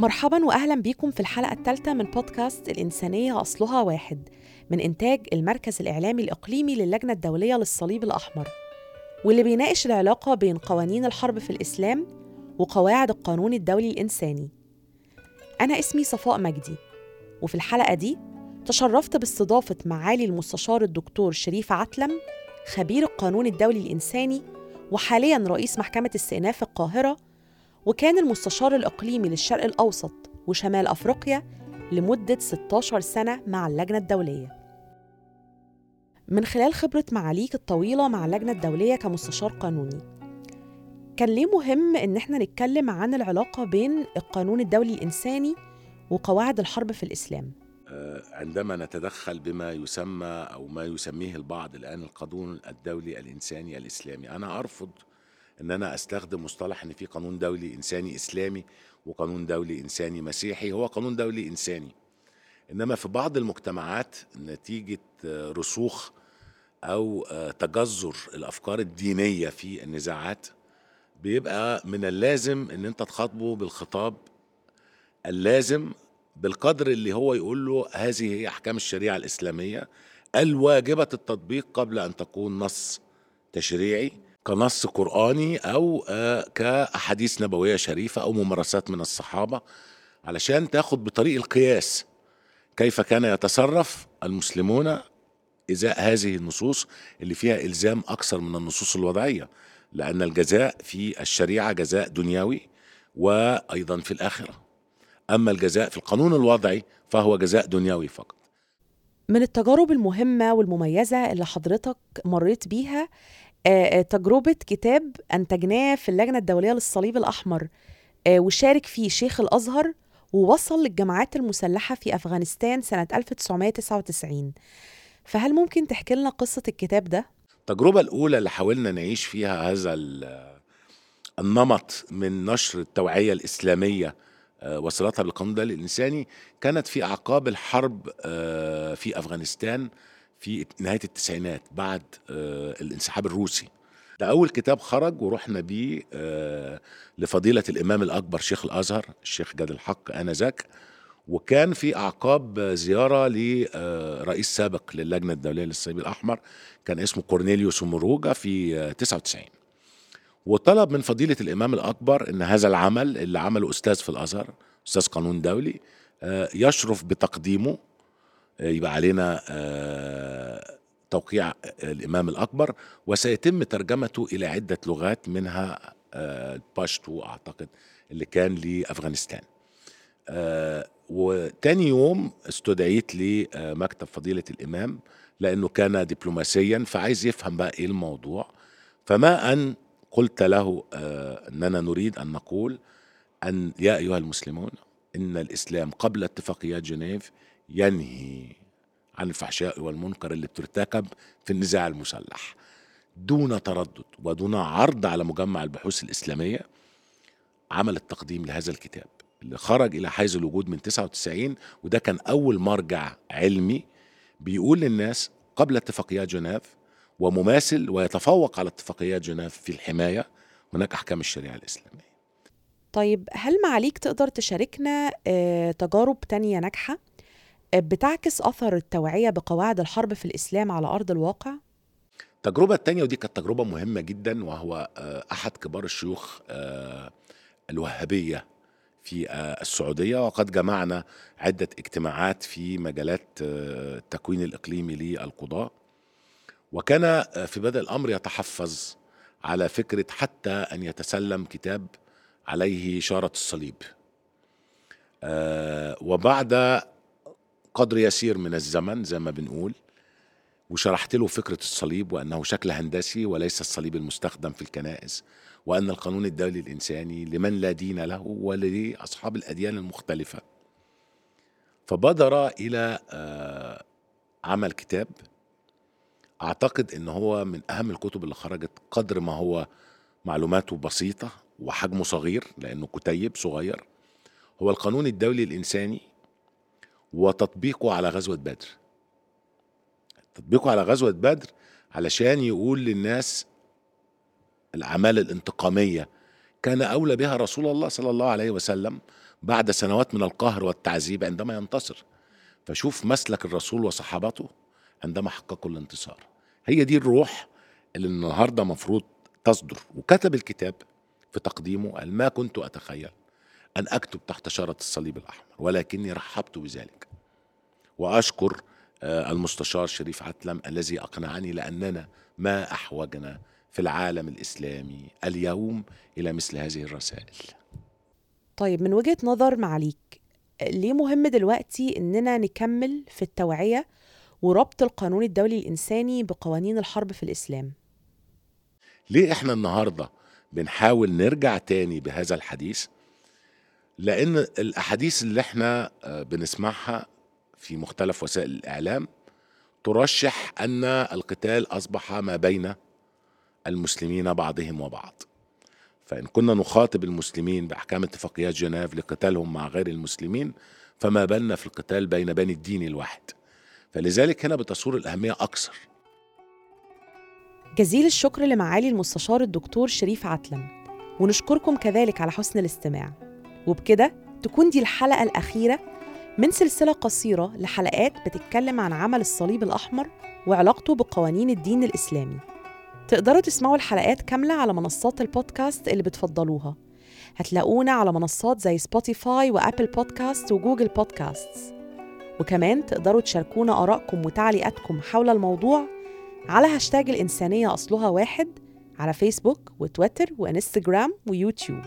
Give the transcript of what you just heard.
مرحبا واهلا بيكم في الحلقة الثالثة من بودكاست الإنسانية أصلها واحد من إنتاج المركز الإعلامي الإقليمي للجنة الدولية للصليب الأحمر واللي بيناقش العلاقة بين قوانين الحرب في الإسلام وقواعد القانون الدولي الإنساني. أنا اسمي صفاء مجدي وفي الحلقة دي تشرفت باستضافة معالي المستشار الدكتور شريف عتلم خبير القانون الدولي الإنساني وحاليا رئيس محكمة استئناف القاهرة وكان المستشار الإقليمي للشرق الأوسط وشمال أفريقيا لمدة 16 سنة مع اللجنة الدولية. من خلال خبرة معاليك الطويلة مع اللجنة الدولية كمستشار قانوني كان ليه مهم إن إحنا نتكلم عن العلاقة بين القانون الدولي الإنساني وقواعد الحرب في الإسلام. عندما نتدخل بما يسمى أو ما يسميه البعض الآن القانون الدولي الإنساني الإسلامي. أنا أرفض إن أنا أستخدم مصطلح إن في قانون دولي إنساني إسلامي وقانون دولي إنساني مسيحي هو قانون دولي إنساني. إنما في بعض المجتمعات نتيجة رسوخ أو تجذر الأفكار الدينية في النزاعات بيبقى من اللازم إن أنت تخاطبه بالخطاب اللازم بالقدر اللي هو يقول له هذه هي أحكام الشريعة الإسلامية الواجبة التطبيق قبل أن تكون نص تشريعي. كنص قرآني أو كأحاديث نبوية شريفة أو ممارسات من الصحابة علشان تاخد بطريق القياس كيف كان يتصرف المسلمون إزاء هذه النصوص اللي فيها إلزام أكثر من النصوص الوضعية لأن الجزاء في الشريعة جزاء دنيوي وأيضا في الآخرة. أما الجزاء في القانون الوضعي فهو جزاء دنيوي فقط. من التجارب المهمة والمميزة اللي حضرتك مريت بيها تجربة كتاب أنتجناه في اللجنة الدولية للصليب الأحمر وشارك فيه شيخ الأزهر ووصل للجماعات المسلحة في أفغانستان سنة 1999 فهل ممكن تحكي لنا قصة الكتاب ده؟ التجربة الأولى اللي حاولنا نعيش فيها هذا النمط من نشر التوعية الإسلامية وصلتها بالقانون الدولي الإنساني كانت في أعقاب الحرب في أفغانستان في نهاية التسعينات بعد آه الانسحاب الروسي. ده أول كتاب خرج ورحنا بيه آه لفضيلة الإمام الأكبر شيخ الأزهر الشيخ جاد الحق آنذاك. وكان في أعقاب زيارة لرئيس سابق للجنة الدولية للصليب الأحمر كان اسمه كورنيليوس مروجا في آه 99 وطلب من فضيلة الإمام الأكبر إن هذا العمل اللي عمله أستاذ في الأزهر أستاذ قانون دولي يشرف بتقديمه يبقى علينا توقيع الإمام الأكبر وسيتم ترجمته إلى عدة لغات منها الباشتو أعتقد اللي كان لأفغانستان. وتاني يوم استدعيت لمكتب فضيلة الإمام لأنه كان دبلوماسيا فعايز يفهم بقى إيه الموضوع. فما أن قلت له أننا نريد أن نقول أن يا أيها المسلمون إن الإسلام قبل اتفاقيات جنيف ينهي عن الفحشاء والمنكر اللي بترتكب في النزاع المسلح. دون تردد ودون عرض على مجمع البحوث الإسلامية عمل التقديم لهذا الكتاب اللي خرج إلى حيز الوجود من 99 وده كان أول مرجع علمي بيقول للناس قبل اتفاقيات جنيف ومماثل ويتفوق على اتفاقيات جنيف في الحماية هناك أحكام الشريعة الإسلامية. طيب هل معاليك تقدر تشاركنا تجارب تانية ناجحة؟ بتعكس أثر التوعية بقواعد الحرب في الإسلام على أرض الواقع؟ التجربة الثانية ودي كانت تجربة مهمة جدا وهو أحد كبار الشيوخ الوهابية في السعودية. وقد جمعنا عدة اجتماعات في مجالات التكوين الإقليمي للقضاء. وكان في بدء الأمر يتحفظ على فكرة حتى أن يتسلم كتاب عليه شارة الصليب. وبعد قدر يسير من الزمن زي ما بنقول وشرحت له فكرة الصليب وأنه شكل هندسي وليس الصليب المستخدم في الكنائس وأن القانون الدولي الإنساني لمن لا دين له ولأصحاب الأديان المختلفة. فبادر إلى عمل كتاب. أعتقد أنه هو من أهم الكتب اللي خرجت قدر ما هو معلوماته بسيطة وحجمه صغير لأنه كتيب صغير. هو القانون الدولي الإنساني وتطبيقه على غزوة بدر. تطبيقه على غزوة بدر علشان يقول للناس الأعمال الانتقامية. كان أولى بها رسول الله صلى الله عليه وسلم بعد سنوات من القهر والتعذيب عندما ينتصر. فشوف مسلك الرسول وصحابته عندما حققوا الانتصار. هي دي الروح اللي النهارده مفروض تصدر. وكتب الكتاب في تقديمه قال ما كنت أتخيل أن أكتب تحت شاره الصليب الأحمر ولكني رحبت بذلك. وأشكر آه، المستشار شريف عتلم الذي أقنعني لأننا ما أحوجنا في العالم الإسلامي اليوم إلى مثل هذه الرسائل. طيب من وجهة نظر معاليك ليه مهم دلوقتي إننا نكمل في التوعية وربط القانون الدولي الإنساني بقوانين الحرب في الإسلام؟ ليه إحنا النهارده بنحاول نرجع تاني بهذا الحديث؟ لأن الأحاديث اللي إحنا آه، بنسمعها في مختلف وسائل الإعلام ترشح أن القتال أصبح ما بين المسلمين بعضهم وبعض. فإن كنا نخاطب المسلمين بأحكام اتفاقيات جنيف لقتالهم مع غير المسلمين فما بالنا في القتال بين بني الدين الواحد. فلذلك هنا بتصور الأهمية أكثر. جزيل الشكر لمعالي المستشار الدكتور شريف عتلم ونشكركم كذلك على حسن الاستماع. وبكده تكون دي الحلقة الأخيرة من سلسلة قصيرة لحلقات بتتكلم عن عمل الصليب الأحمر وعلاقته بقوانين الدين الإسلامي. تقدروا تسمعوا الحلقات كاملة على منصات البودكاست اللي بتفضلوها. هتلاقونا على منصات زي سبوتيفاي وأبل بودكاست وجوجل بودكاست وكمان تقدروا تشاركونا آرائكم وتعليقاتكم حول الموضوع على هاشتاج الإنسانية أصلها واحد على فيسبوك وتويتر وإنستجرام ويوتيوب